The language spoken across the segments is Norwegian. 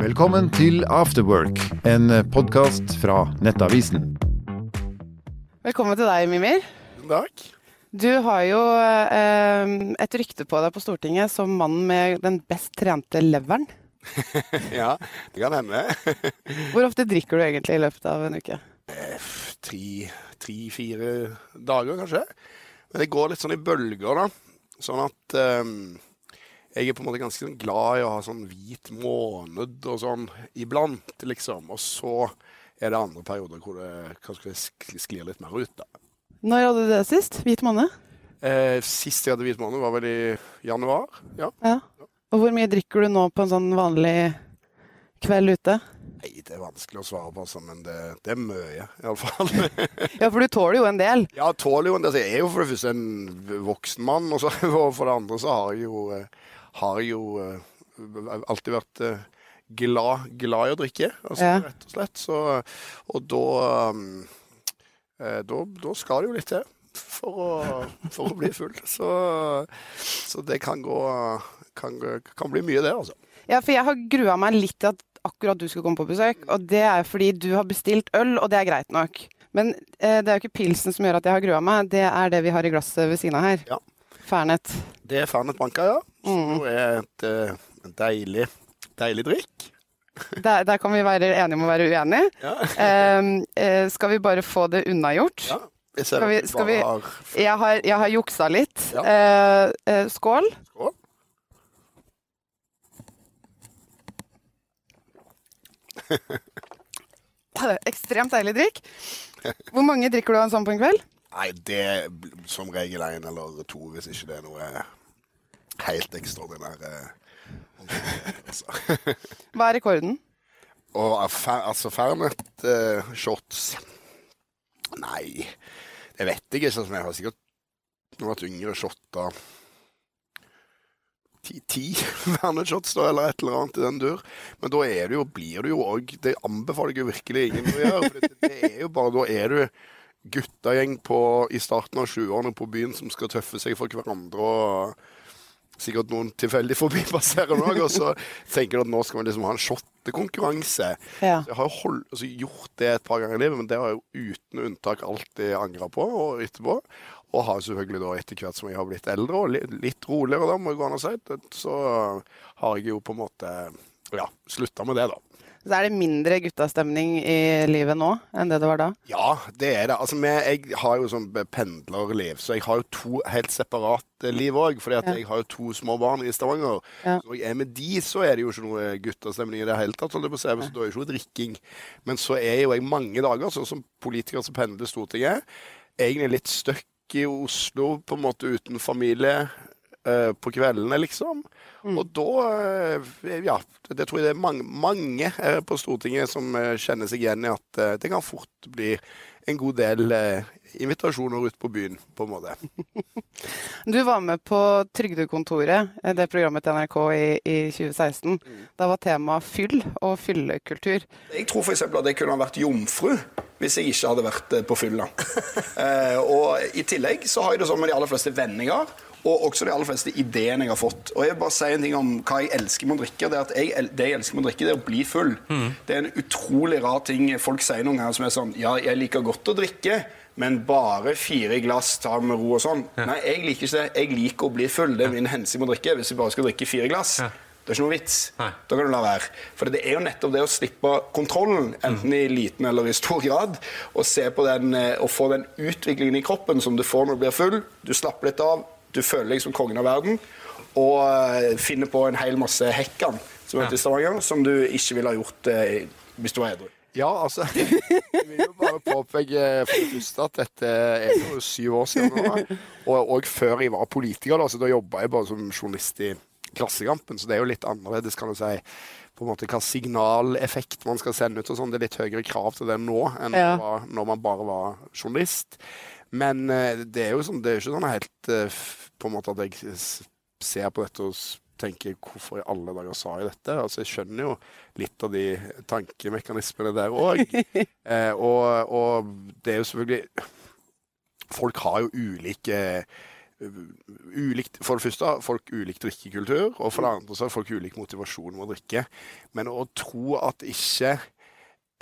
Velkommen til Afterwork, en podkast fra Nettavisen. Velkommen til deg, Mimir. Takk. Du har jo eh, et rykte på deg på Stortinget som mannen med den best trente leveren. ja, det kan hende. Hvor ofte drikker du egentlig i løpet av en uke? Tre-fire dager, kanskje. Men det går litt sånn i bølger, da. Sånn at um, jeg er på en måte ganske sånn glad i å ha sånn hvit måned og sånn iblant, liksom. Og så er det andre perioder hvor det kanskje sklir litt mer ut, da. Når hadde du det sist? Hvit måned? Eh, sist jeg hadde hvit måned, var vel i januar. Ja. ja. Og hvor mye drikker du nå på en sånn vanlig kveld ute? Nei, det er vanskelig å svare på, altså, men det, det er mye, iallfall. ja, for du tåler jo en del? Ja, tåler jo en del. Jeg er jo for det første en voksen mann, og, så, og for det andre så har jeg jo, eh, har jo uh, alltid vært uh, glad, glad, i å drikke, altså, ja. rett og slett. Så, og da, uh, da, da skal det jo litt til. For å, for å, bli full. Så, så det kan gå kan, kan, bli mye, det, altså. Ja, for jeg har grua meg litt til at akkurat du skal komme på besøk. Og det er fordi du har bestilt øl, og det er greit nok. Men eh, det er jo ikke pilsen som gjør at jeg har grua meg, det er det vi har i glasset ved siden av her. Ja. Fernet. Det er Fernet Banka, ja. Mm. Det er et uh, deilig, deilig drikk. Der, der, kan vi være enige om å være uenige. Ja. eh, eh, skal vi bare få det unnagjort? Ja. Jeg skal vi, skal vi. Jeg, har, jeg har juksa litt. Ja. Eh, eh, skål. Skål. Ekstremt deilig drikk. Hvor mange drikker du av en sånn på en kveld? Nei, det er som regel én eller to, hvis ikke det er noe helt ekstraordinært. Altså. Hva er rekorden? Og, altså Fernet-shots uh, Nei, det vet jeg ikke. Sånn jeg har sikkert når jeg har vært yngre, shotta ti verneshots eller et eller annet i den dur. Men da er det jo, blir du jo òg Det anbefaler jeg jo virkelig ingen å gjøre. For det, det, er jo bare Da er du guttagjeng på, i starten av 20-årene på byen som skal tøffe seg for hverandre. og Sikkert noen tilfeldig forbipasserende òg. Og så tenker du at nå skal vi liksom ha en shottekonkurranse. Ja. Jeg har hold, altså, gjort det et par ganger i livet, men det har jeg jo uten unntak alltid angra på og etterpå. Og har selvfølgelig da etter hvert som jeg har blitt eldre og litt roligere, da, må jeg gå an å si, så har jeg jo på en måte ja, slutta med det, da. Så er det mindre guttastemning i livet nå enn det det var da? Ja, det er det. Altså, jeg har jo sånn pendlerliv, så jeg har jo to helt separate liv òg. fordi at ja. jeg har jo to små barn i Stavanger. Ja. Når jeg er med de, så er det jo ikke noe guttastemning i det hele tatt. så Da er det jo ikke noe drikking. Men så er jo jeg mange dager, sånn som politiker som pendler Stortinget, egentlig litt støkk i Oslo på en måte uten familie uh, på kveldene, liksom. Mm. Og da uh, Ja, det tror jeg det er mange, mange uh, på Stortinget som kjenner seg igjen i at det kan fort bli en god del invitasjoner ut på byen, på en måte. Du var med på Trygdekontoret, det programmet til NRK i, i 2016. Mm. Da var temaet fyll og fyllekultur. Jeg tror f.eks. at jeg kunne ha vært jomfru hvis jeg ikke hadde vært eh, på fylla. eh, og I tillegg så har jeg det sånn med de aller fleste vendinger og også de aller fleste ideene jeg har fått. Og jeg vil bare si en ting om hva jeg elsker med å drikke. Det, er at jeg, det jeg elsker med å drikke, det er å bli full. Mm. Det er en utrolig rar ting folk sier noen ganger som er sånn Ja, jeg liker godt å drikke, men bare fire glass tar med ro og sånn. Ja. Nei, jeg liker ikke det. Jeg liker å bli full. Det er min hensikt med å drikke. Hvis jeg bare skal drikke fire glass. Ja. Det er ikke noe vits. Nei. Da kan du la være. For det er jo nettopp det å slippe kontrollen, enten i liten eller i stor grad, og se på den, eh, og få den utviklingen i kroppen som du får når du blir full. Du slapper litt av, du føler deg som kongen av verden, og uh, finner på en hel masse hekkan som heter ja. Stavanger, som du ikke ville ha gjort uh, hvis du var edru. Ja, altså Jeg vil jo bare påpeke for det første at dette er jo syv år siden nå. Og, og før jeg var politiker, da, så da jobba jeg bare som journalist i Klassekampen, så det er jo litt annerledes, kan du si. På en måte Hva signaleffekt man skal sende ut og sånn. Det er litt høyere krav til det nå enn ja. når man bare var journalist. Men uh, det er jo sånn, det er ikke sånn helt uh, på en måte at jeg ser på dette og tenker hvorfor i alle dager sa jeg dette? Altså Jeg skjønner jo litt av de tankemekanismene der òg. eh, og, og, det er jo selvfølgelig Folk har jo ulike ulikt, For det første har folk ulik drikkekultur, og for det andre så har folk ulik motivasjon med å drikke. Men å tro at ikke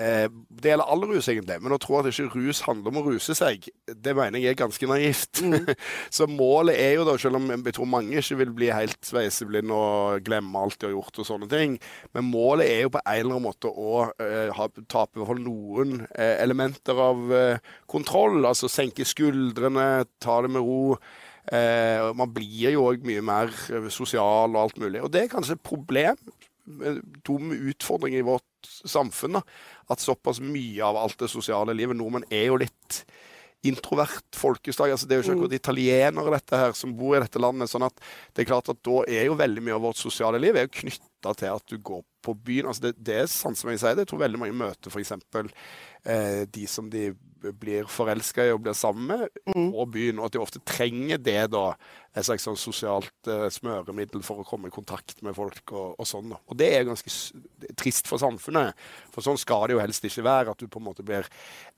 det gjelder all rus, egentlig, men å tro at ikke rus handler om å ruse seg, det mener jeg er ganske naivt. Mm. så målet er jo da, selv om jeg tror mange ikke vil bli helt sveiseblinde og glemme alt de har gjort og sånne ting, men målet er jo på en eller annen måte å uh, ha, tape i hvert fall noen uh, elementer av uh, kontroll. Altså senke skuldrene, ta det med ro. man blir jo òg mye mer sosial og alt mulig. Og det er kanskje et problem dum utfordring i vårt samfunn. Da. At såpass mye av alt det sosiale livet Nordmenn er jo litt introvert folkeslag. Altså, det er jo ikke akkurat mm. italienere dette her som bor i dette landet. sånn at det er klart at da er jo veldig mye av vårt sosiale liv er jo knytta til at du går på byen. Altså, det, det er sant som jeg sier, det. Jeg tror veldig mange møter f.eks. Eh, de som de blir forelska i og blir sammen med, mm. på byen. Og at de ofte trenger det, da. Et slags sånn sosialt eh, smøremiddel for å komme i kontakt med folk og, og sånn. da. Og det er ganske trist for samfunnet. For sånn skal det jo helst ikke være. At du på en måte blir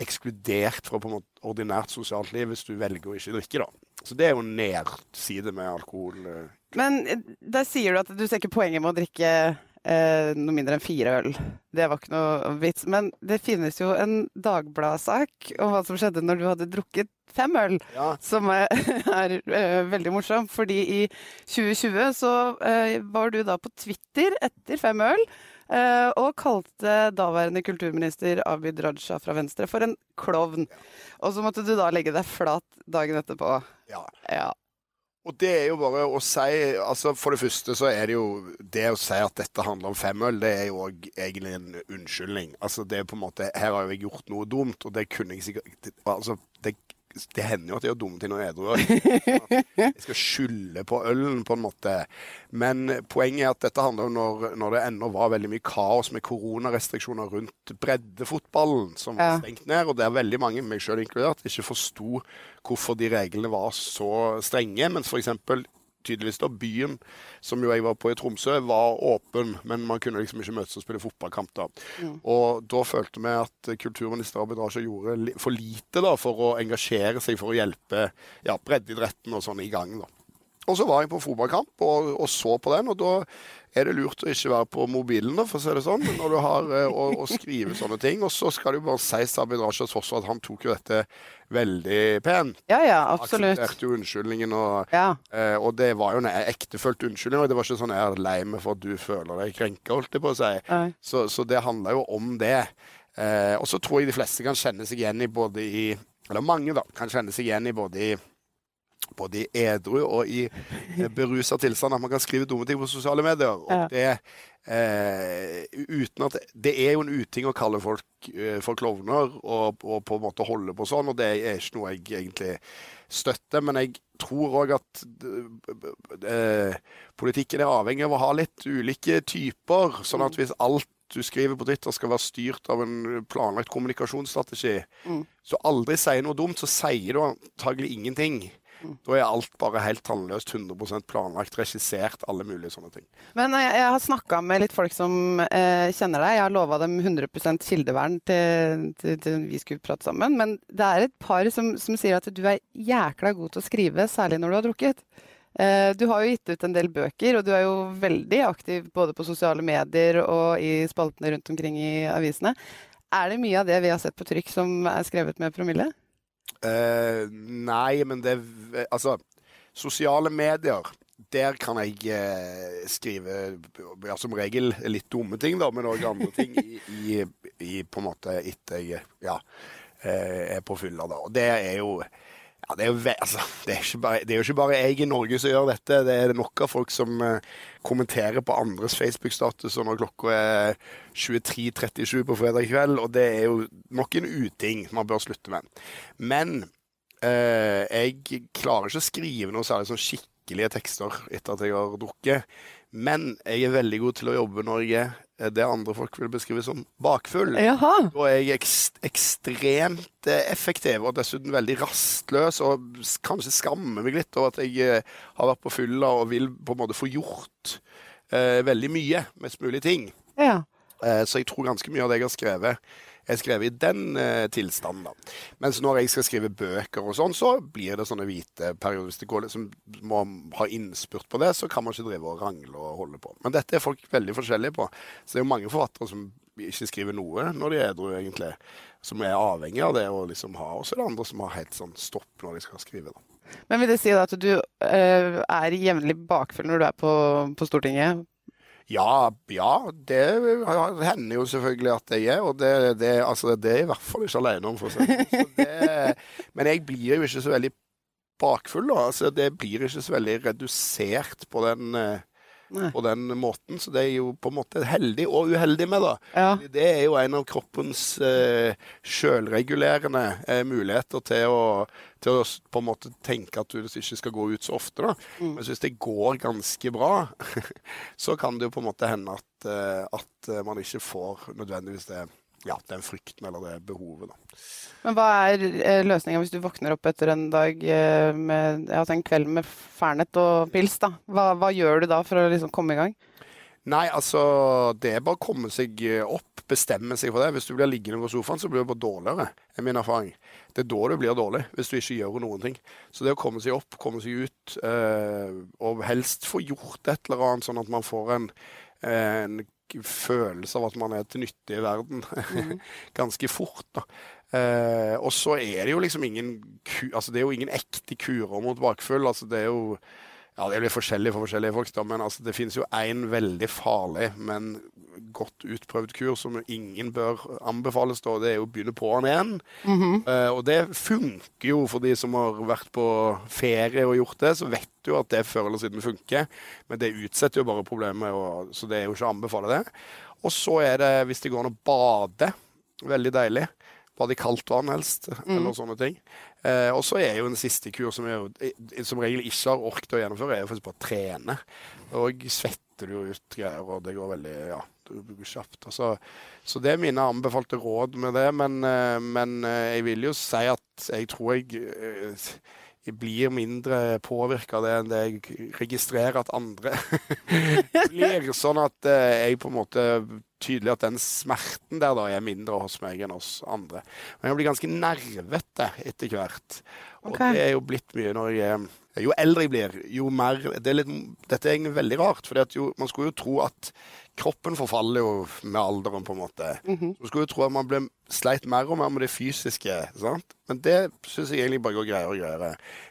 ekskludert fra på en måte ordinært sosialt liv hvis du velger å ikke drikke, da. Så det er jo en nedside med alkohol. Uh. Men eh, der sier du at du ser ikke poenget med å drikke eh, noe mindre enn fire øl. Det var ikke noe vits. Men det finnes jo en Dagbladet-sak om hva som skjedde når du hadde drukket fem øl, ja. som er, er er, veldig morsom. Fordi i 2020 så eh, var du da på Twitter etter fem øl. Uh, og kalte daværende kulturminister Abid Raja fra Venstre for en klovn. Ja. Og så måtte du da legge deg flat dagen etterpå. Ja. ja. Og det er jo bare å si altså For det første så er det jo Det å si at dette handler om femøl, det er jo òg egentlig en unnskyldning. Altså det er på en måte Her har jo jeg gjort noe dumt, og det kunne jeg sikkert Altså, det det hender jo at jeg gjør dumme ting når jeg er edru. Jeg skal skylde på ølen, på en måte. Men poenget er at dette handler om når, når det ennå var veldig mye kaos med koronarestriksjoner rundt breddefotballen, som var stengt ned. Og der veldig mange, meg sjøl inkludert, ikke forsto hvorfor de reglene var så strenge. Mens f.eks tydeligvis da byen som jo jeg var på i Tromsø, var åpen, men man kunne liksom ikke møtes og spille fotballkamp da. Mm. Og da følte vi at kulturminister Abid Raja gjorde for lite da for å engasjere seg for å hjelpe ja, breddeidretten og sånn i gang. da. Og så var jeg på fotballkamp og, og, så på den, og da er det lurt å ikke være på mobilen, da, for å si det sånn, når du har eh, å, å skrive sånne ting. Og så skal det jo bare sies til Abid Rajas også at han tok jo dette veldig pent. Ja, ja, absolutt. Aksepterte jo unnskyldningen, og, ja. eh, og det var jo en ektefølt unnskyldning. Og det var ikke sånn 'jeg er lei meg for at du føler deg krenka', holdt jeg på å si. Så, så, det handler jo om det. Eh, og så tror jeg de fleste kan kjenne seg igjen i både i Eller mange, da, kan kjenne seg igjen i både i både i edru og i eh, berusa tilstand at man kan skrive dumme ting på sosiale medier. Og det, eh, uten at, det er jo en uting å kalle folk eh, for klovner og, og, på en måte holde på sånn, og det er ikke noe jeg egentlig støtter. Men jeg tror òg at eh, politikken er avhengig av å ha litt ulike typer. Sånn at hvis alt du skriver på Twitter skal være styrt av en planlagt kommunikasjonsstrategi, mm. så aldri sier noe dumt, så sier du antagelig ingenting. Da er alt bare helt tannløst, 100% planlagt, regissert, alle mulige sånne ting. Men jeg, jeg har snakka med litt folk som eh, kjenner deg. Jeg har lova dem 100 kildevern til, til, til, vi skulle prate sammen. Men det er et par som, som, sier at du er jækla god til å skrive, særlig når du har drukket. Eh, du har jo gitt ut en del bøker, og du er jo veldig aktiv både på sosiale medier og i spaltene rundt omkring i avisene. Er det mye av det vi har sett på trykk som er skrevet med promille? Uh, nei, men det Altså, sosiale medier der kan jeg eh, skrive ja, som regel litt dumme ting, da, men òg andre ting i, i, i, på en måte etter jeg ja, eh, er på fylla. da. Og det er jo ja, det, er, altså, det, er bare, det, er jo ikke bare jeg i Norge som gjør dette. Det er nok av folk som uh, kommenterer på andres Facebook-status når klokka er 23.37 på fredag kveld. Og det er jo nok en uting man bør slutte med. Men uh, jeg klarer ikke å skrive noe særlig sånn skikkelige tekster etter at jeg har drukket. Men jeg er veldig god til å jobbe når jeg er det andre folk vil beskrive som bakfull. Jaha. Da er jeg ekst ekstremt eh, effektiv og dessuten veldig rastløs, og kanskje skammer meg litt over at jeg eh, har vært på fylla og vil på en måte få gjort eh, veldig mye, mest mulig ting. Ja. Eh, så jeg tror ganske mye av det jeg har skrevet, er skrevet i den eh, tilstanden. da. Mens når jeg skal skrive bøker og sånn, så blir det sånne hvite perioder. Hvis det går liksom, må ha innspurt på det, så kan man ikke drive og rangle og holde på. Men dette er folk veldig forskjellige på. Så det er jo mange forfattere som ikke skriver noe når de er edru, egentlig. Som er avhengig av det å liksom ha. Og så er det andre som har helt sånn stopp når de skal skrive. da. Men vil det si at du uh, er jevnlig bakfull når du er på, på Stortinget? Ja, ja, det hender jo selvfølgelig at jeg er. Og det, det, altså, det er jeg i hvert fall ikke alene om. for å si det. sånn. Men jeg blir jo ikke så veldig bakfull. da. Altså, det blir ikke så veldig redusert på den, eh, Nei. på den måten. Så det er jo på en måte heldig og uheldig med, da. Ja. Det er jo en av kroppens eh, sjølregulerende eh, muligheter til å, til å på en måte tenke at du ikke skal gå ut så ofte. da. Mm. Men hvis det går ganske bra, så kan det jo på en måte hende at, eh, at eh, man ikke får nødvendigvis det, ja, den frykten eller det behovet. da. Men hva er eh, løsninga hvis du våkner opp etter en dag eh, med altså en kveld med Fernet og pils? da? Hva, hva gjør du da for å liksom komme i gang? Nei, altså Det er bare å komme seg opp, bestemme seg for det. Hvis du blir liggende på sofaen, så blir du bare dårligere, er min erfaring. Det er da du blir dårlig, hvis du ikke gjør noen ting. Så det å komme seg opp, komme seg ut, eh, og helst få gjort et eller annet, sånn at man får en, en følelse av at man er til nytte i verden ganske fort. da. Eh, og så er det jo liksom ingen ku, altså det er jo ingen ekte kurer mot bakfull. altså det er jo ja, Det blir forskjellig for forskjellige folk, da, men altså, det finnes jo én veldig farlig, men godt utprøvd kur som ingen bør anbefales. da, Det er jo å begynne på den igjen. uh, og det funker jo for de som har vært på ferie og gjort det. Så vet du at det før eller siden funker, men det utsetter jo bare problemet. Og, så det er jo ikke å anbefale det. Og så er det, hvis det går an å bade, veldig deilig. Bade i kaldt vann helst, eller sånne ting. Eh, og så er jo en siste kur som jeg som regel ikke har orket å gjennomføre, er jo faktisk bare å trene. Og svetter du jo ut greier, og det går veldig ja, kjapt. Så, så det er mine anbefalte råd med det. Men, eh, men eh, jeg vil jo si at jeg tror jeg eh, jeg blir mindre påvirka av det enn det jeg registrerer at andre blir. Sånn at eh, jeg på en måte Tydelig at den smerten der da er mindre hos meg enn hos andre. Men jeg blir ganske nervete etter hvert. Og det er jo blitt mye når jeg er jo eldre jeg blir, jo mer det er litt, Dette er egentlig veldig rart. For man skulle jo tro at kroppen forfaller jo med alderen, på en måte. Man skulle jo tro at man ble sleit mer og mer med det fysiske. sant? Men det syns jeg egentlig bare går greiere og greiere.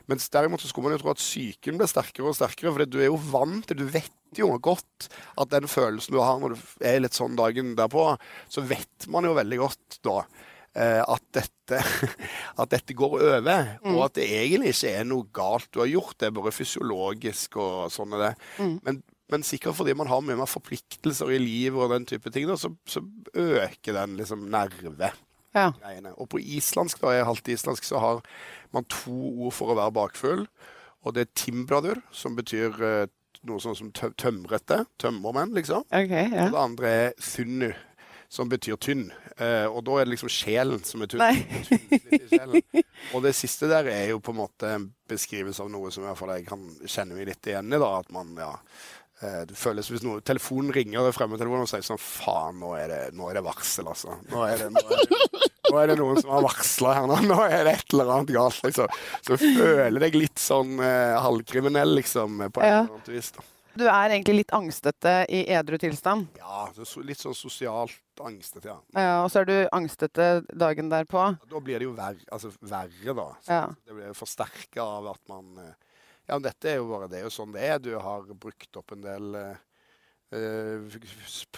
Mens derimot så skulle man jo tro at psyken ble sterkere og sterkere, for du er jo vant til Du vet jo godt at den følelsen du har når du er litt sånn dagen derpå, så vet man jo veldig godt da at dette, at dette går over, og at det egentlig ikke er noe galt du har gjort. Det er bare fysiologisk og sånn er det. Men, men sikkert fordi man har mye mer forpliktelser i livet og den type ting, da, så, så øker den liksom nerve. Ja. Og på islandsk, da jeg er halvt islandsk, så har man to ord for å være bakfull. Og det er timbradur, som betyr eh, noe sånn som tø tømrete. Tømmermenn, liksom. Okay, Ja. Og det andre er thunnu, som betyr tynn. Eh, og da er det liksom sjelen som er tynn. litt i sjelen. Og det siste der er jo på en måte en beskrivelse av noe som i hvert fall jeg kan kjenne meg litt igjen i. da, At man, ja eh, det føles hvis noe, Telefonen ringer, det er fremmedtelefonen, og sier sånn Faen, nå er det, nå er det varsel, altså. Nå er det, nå er det, nå er det noen som har varsla her nå. Nå er det et eller annet galt, liksom. Så føler jeg litt sånn eh, halvkriminell, liksom, på et eller annet vis. da. Du er egentlig litt angstete i edru tilstand. Ja, litt sånn sosialt angstet, ja. Ja, og så er du angstete dagen derpå. Da blir det jo verre, altså verre da. Ja. Det blir forsterka av at man eh, Ja, men dette er jo bare Det er jo sånn det er. Du har brukt opp en del eh,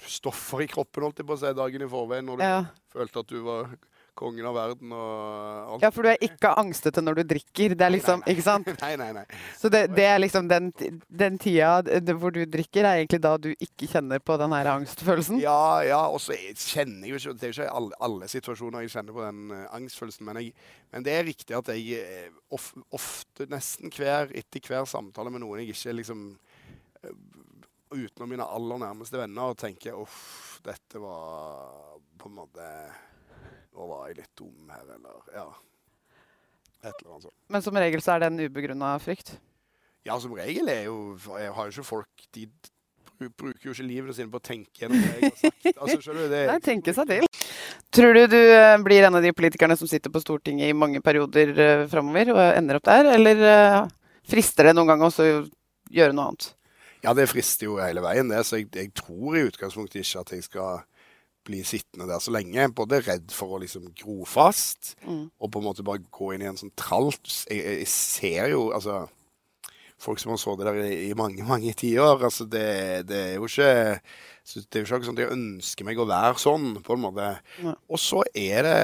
stoffer i kroppen, holdt jeg på å si, dagen i forveien, når du Ja. følte at du var kongen av verden og alt. ja, for du er ikke angstete når du drikker. Det er liksom, ikke sant? Nei, nei, nei. Så det, det er liksom den, den tida d- hvor du drikker, er egentlig da du ikke kjenner på den her angstfølelsen? Ja, ja, og så er- kjenner jeg jo ikke Det er jo ikke alle, alle situasjoner jeg kjenner på den eh, angstfølelsen, men, jeg, men det er riktig at jeg eh, of, ofte, nesten hver, etter hver samtale med noen jeg ikke liksom eh, Utenom mine aller nærmeste venner, og tenker uff, dette var på en måte Nå var jeg litt dum her, eller Ja. Et eller annet sånt. Men som regel så er det en ubegrunna frykt? Ja, som regel er jo Jeg har jo ikke folk De bruker jo ikke livene sine på å tenke gjennom det jeg har sagt. Altså, skjønner du? Det, Nei, tenke seg til. Tror du du eh, blir en av de politikerne som sitter på Stortinget i mange perioder uh, framover og ender opp der, eller eh, frister det noen gang også å gjøre noe annet? Ja, det frister jo hele veien, det. Så jeg, jeg tror i utgangspunktet ikke at jeg skal bli sittende der så lenge. Både redd for å liksom gro fast, Mm. og på en måte bare gå inn i en sånn tralt. Jeg, jeg, ser jo altså Folk som har så det der i, i mange, mange tiår. Altså, det, det er jo ikke så det er jo ikke sånn at jeg ønsker meg å være sånn, på en måte. Ja. Og så er det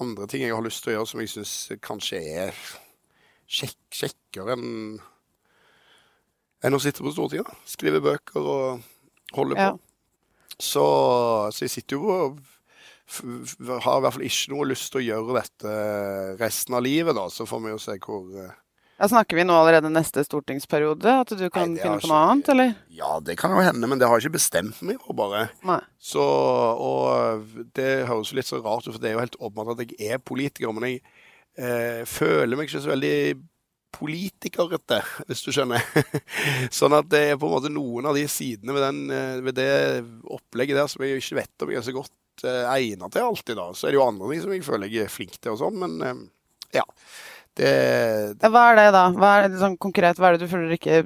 andre ting jeg har lyst til å gjøre som jeg syns kanskje er kjekk, kjekkere enn enn å sitte på Stortinget. Skrive bøker og holde på. Så, så jeg sitter jo og har i hvert fall ikke noe lyst til å gjøre dette resten av livet, da. Så får vi jo se hvor eh, Ja, snakker vi nå allerede neste stortingsperiode? At du kan Nei, finne på ikke- noe annet, eller? Ja, det kan jo hende, men det har jeg ikke bestemt meg for, bare. Nei. Så, og det høres jo litt så rart ut, for det er jo helt åpenbart at jeg er politiker, men jeg eh, føler meg ikke så veldig politikerete, hvis du skjønner. sånn at det er på en måte noen av de sidene ved, den, eh, ved det opplegget der som jeg ikke vet om jeg er så godt eh, egnet til alltid, da. Så er det jo andre ting som jeg føler jeg er flink til og sånn, men eh, ja. Det, det hva er det, da? Hva er det, sånn konkret, hva er det du føler ikke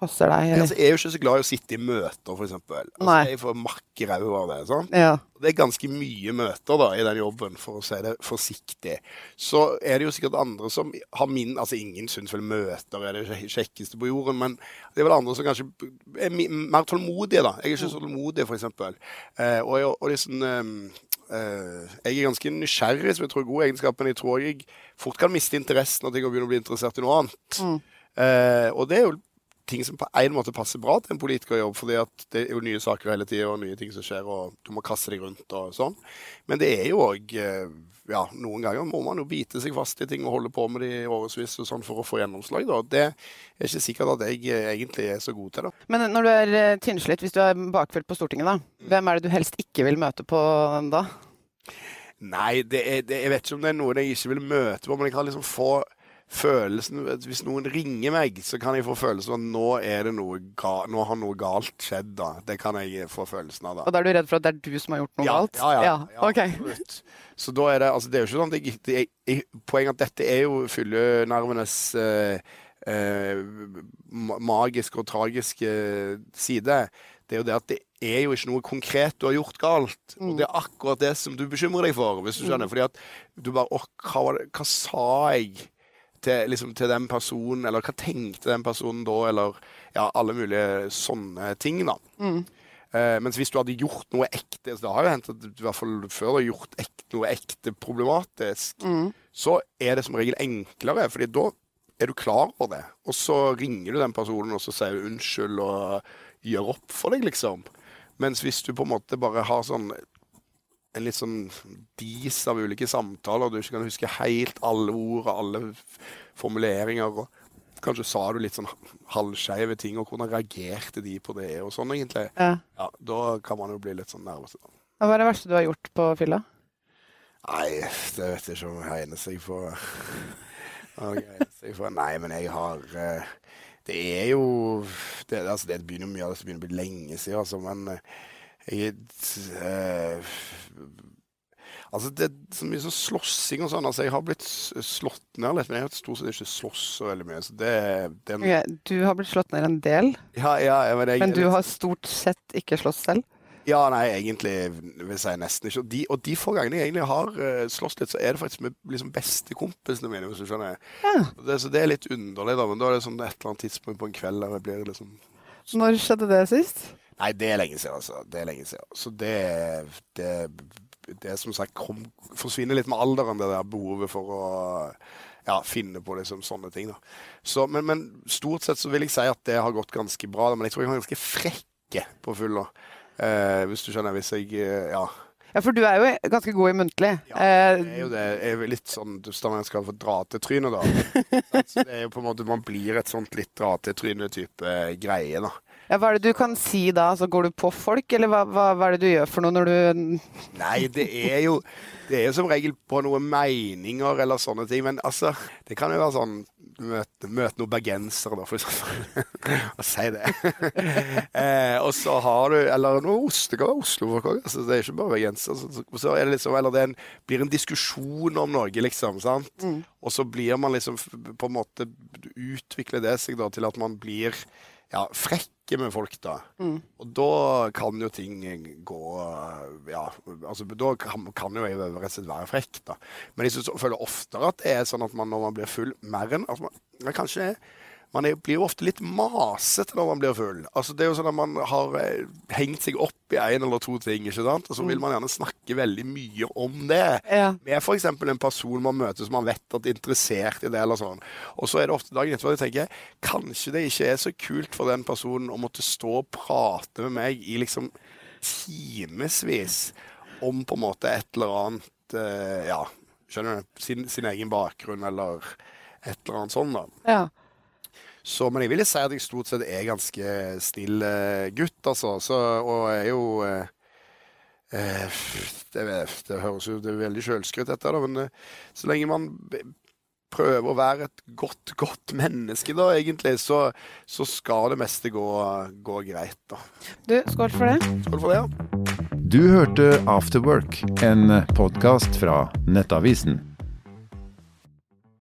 passer deg? Eller? altså, jeg er jo ikke så glad i å sitte i møter, eksempel. Altså, jeg får makk i ræva av det. sånn. Ja. Det er ganske mye møter da, i den jobben, for å si det forsiktig. Så er det jo sikkert andre som har min Altså, ingen syns vel møter er det kjekkeste på jorden, men det er vel andre som kanskje er mer tålmodige, da. Jeg er ikke så tålmodig, eksempel. Eh, og, og er sånn ehm, eh, Jeg er ganske nysgjerrig, som jeg tror er god egenskap, men jeg tror jeg fort kan miste interessen at jeg begynner å bli interessert i noe annet. Mm. Eh, og det er jo ting som på en måte passer bra til en politikerjobb, fordi det er jo nye saker hele tida og nye ting som skjer, og du må kaste deg rundt og sånn. Men det er jo òg ja, noen ganger må man jo bite seg fast i ting og holde på med det i årevis og sånn for å få gjennomslag. da. Det er ikke sikkert at jeg eh, egentlig er så god til det. Men når du er eh, tynnslitt, hvis du er bakfull på Stortinget, da, hvem er det du helst ikke vil møte på da? Nei, det er, det, jeg vet ikke om det er noen jeg ikke vil møte på, men jeg kan liksom få følelsen Hvis noen ringer meg, så kan jeg få følelsen av at nå er det noe ga, nå har noe galt skjedd. da. Det kan jeg få følelsen av da. Og da er du redd for at det er du som har gjort noe Ja, galt? ja, ja, ja, ja absolutt. Så da er det altså det er jo ikke sånn at jeg, jeg, jeg, Poenget at dette er jo fyllenervenes eh, eh, ma- magiske og tragiske side. Det er jo det at det er jo ikke noe konkret du har gjort galt. Og det er akkurat det som du bekymrer deg for, hvis du skjønner. Fordi at du bare Å, hva, hva sa jeg til, liksom, til den personen? Eller hva tenkte den personen da? Eller ja, alle mulige sånne ting, da. Eh, mens hvis du hadde gjort noe ekte så Det har jo hendt at i hvert fall før du har gjort ekte, noe ekte problematisk, så er det som regel enklere, fordi da er du klar over det. Og så ringer du den personen og så sier du unnskyld og gjør opp for deg, liksom. Mens hvis du på en måte bare har sånn en litt sånn dis av ulike samtaler, du ikke kan huske helt alle ord og alle formuleringer, og kanskje sa du litt sånn halvskeive ting, og hvordan reagerte de på det, og sånn egentlig. Ja. Ja, da kan man jo bli litt sånn nervøs. Hva er det verste du har gjort på fylla? Nei, det vet jeg ikke om jeg egner seg for. Om jeg egner seg for. Nei, men jeg har eh, Det er jo Det, altså, det begynner mye av det som begynner å bli lenge siden, altså, men eh, jeg eh, Altså, det er så mye sånn slåssing og sånn. Altså, jeg har blitt slått ned litt, men jeg har stort sett ikke slåss så veldig mye. Så det, det en- okay, Du har blitt slått ned en del, Ja, ja, men jeg, men du har stort sett ikke slåss selv? Ja, nei, egentlig vil jeg si nesten ikke. Og de, og de få gangene jeg egentlig har uh, slåss litt, så er det faktisk med liksom bestekompisene mine, hvis du skjønner. Ja. Det, så det er litt underlig, da. Men da er det sånn et eller annet tidspunkt på en kveld der jeg blir liksom Når skjedde det sist? Nei, det er lenge siden, altså. Det er lenge siden. Så det Det, det er som sagt kom, forsvinner litt med alderen, det der behovet for å ja, finne på liksom sånne ting. da. Så, men, men stort sett så vil jeg si at det har gått ganske bra. Men jeg tror jeg var ganske frekke på fylla. Eh, hvis du skjønner. Hvis jeg eh, Ja. Ja, for du er jo ganske god i muntlig. Ja, Eh, det er jo det. Jeg er litt sånn Stavanger få dra til trynet, da. Så det er jo på en måte Man blir et sånt litt dra til trynet-type greie, da. Ja, hva er det du kan si da? Altså, går du på folk, eller hva, hva, hva er det du gjør for noe når du Nei, det er jo Det er jo som regel på noen meninger eller sånne ting. Men altså, det kan jo være sånn møte, møte noen bergensere, da, for eksempel. Og si det. eh, og så har du Eller noe ost, det kan være Oslo-folk. Altså, det er ikke bare bergensere. Så, så det liksom, eller det en, blir en diskusjon om Norge, liksom. sant? Mm. Og så blir man liksom på en måte Utvikler det seg da til at man blir ja, frekke med folk, da. Mm. Og da kan jo ting gå Ja, altså da kan, kan jo jeg rett og slett være frekk, da. Men jeg føler oftere at det er sånn at man når man blir full, mer enn at man, kanskje kanskje man er, blir jo ofte litt masete når man blir full. Altså, det er jo sånn at Man har eh, hengt seg opp i en eller to ting, ikke sant? og så vil mm. man gjerne snakke veldig mye om det. Ja. Med f.eks. en person man møter som man vet at er interessert i det. eller sånn. Og så er det ofte dagen etterpå jeg tenker kanskje det ikke er så kult for den personen å måtte stå og prate med meg i liksom timevis om på en måte et eller annet eh, Ja, skjønner du? Sin, sin, egen bakgrunn eller et eller annet sånt, da. Ja. Så, men jeg vil si at jeg stort sett er ganske snill eh, gutt, altså. Så, og er jo eh, eh det, det, høres jo det er veldig sjølskrytt, dette, da, men eh, så lenge man prøver å være et godt, godt menneske, da, egentlig, så, så skal det meste gå, gå, greit, da. Du, skål for det. Skål for det, ja. Du hørte Afterwork, en podkast fra Nettavisen.